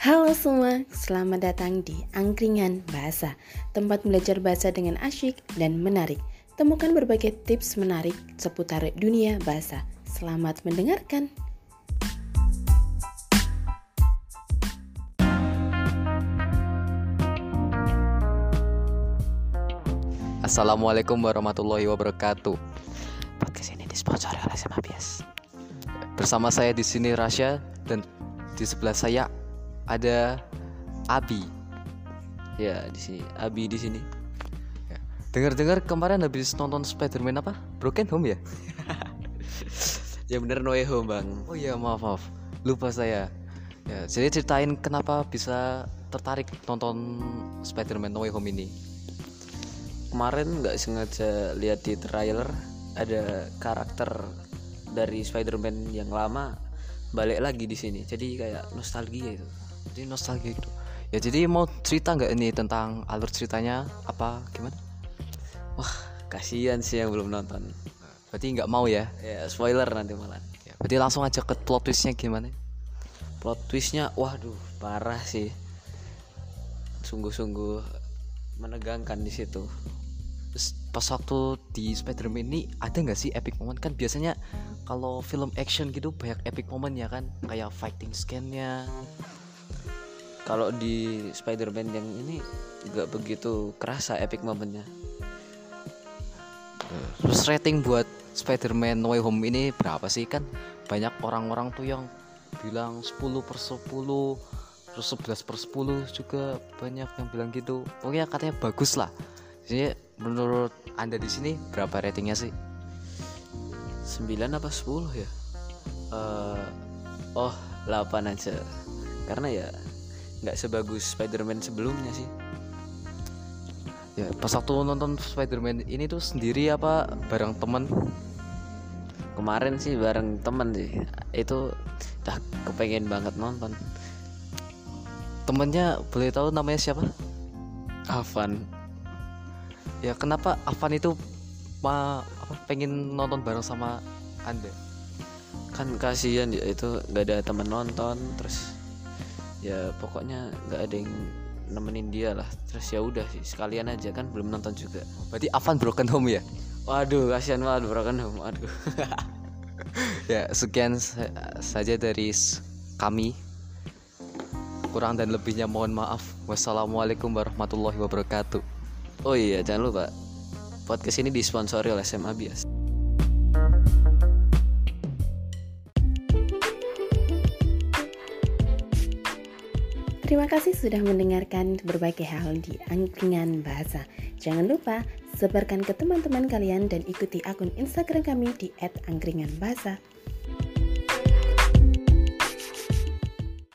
Halo semua, selamat datang di Angkringan Bahasa, tempat belajar bahasa dengan asyik dan menarik. Temukan berbagai tips menarik seputar dunia bahasa. Selamat mendengarkan. Assalamualaikum warahmatullahi wabarakatuh. Podcast ini disponsori oleh SMA Bias. Bersama saya di sini Rasya dan di sebelah saya ada Abi. Ya, di sini Abi di sini. Ya. Dengar-dengar kemarin habis nonton Spider-Man apa? Broken Home ya? ya bener No Way Home bang Oh iya maaf maaf lupa saya. Ya, jadi ceritain kenapa bisa tertarik nonton Spider-Man No Way Home ini. kemarin nggak sengaja lihat di trailer ada karakter dari Spider-Man yang lama balik lagi di sini jadi kayak nostalgia itu Jadi nostalgia gitu. Ya jadi mau cerita nggak ini tentang alur ceritanya apa gimana? wah kasihan sih yang belum nonton Berarti nggak mau ya? ya spoiler nanti malah Ya, berarti langsung aja ke plot twistnya gimana? plot twistnya waduh parah sih sungguh-sungguh menegangkan di situ Terus pas waktu di Spider-Man ini ada nggak sih epic moment kan biasanya kalau film action gitu banyak epic moment ya kan kayak fighting scan-nya kalau di Spider-Man yang ini nggak begitu kerasa epic momennya. Terus rating buat Spider-Man No Way Home ini berapa sih kan? Banyak orang-orang tuh yang bilang 10 per 10 terus 11 per 10 juga banyak yang bilang gitu. Pokoknya katanya bagus lah. Jadi menurut anda di sini berapa ratingnya sih? 9 apa 10 ya? Eh, oh 8 aja karena ya nggak sebagus Spider-Man sebelumnya sih. Ya pas waktu nonton Spider-Man ini tuh sendiri apa bareng temen? Kemarin sih bareng temen sih. Itu udah kepengen banget nonton. Temennya boleh tahu namanya siapa? Avan ya kenapa Avan itu ma apa, pengen nonton bareng sama anda? Kan kasihan ya itu nggak ada temen nonton terus ya pokoknya nggak ada yang nemenin dia lah. Terus ya udah sih sekalian aja kan belum nonton juga. Berarti Avan broken home ya? Waduh kasihan banget broken home aduh ya sekian sa- saja dari kami. Kurang dan lebihnya mohon maaf. Wassalamualaikum warahmatullahi wabarakatuh. Oh iya jangan lupa podcast ini disponsori oleh SMA Bias Terima kasih sudah mendengarkan berbagai hal di Angkringan Bahasa. Jangan lupa sebarkan ke teman-teman kalian dan ikuti akun Instagram kami di @angkringanbahasa.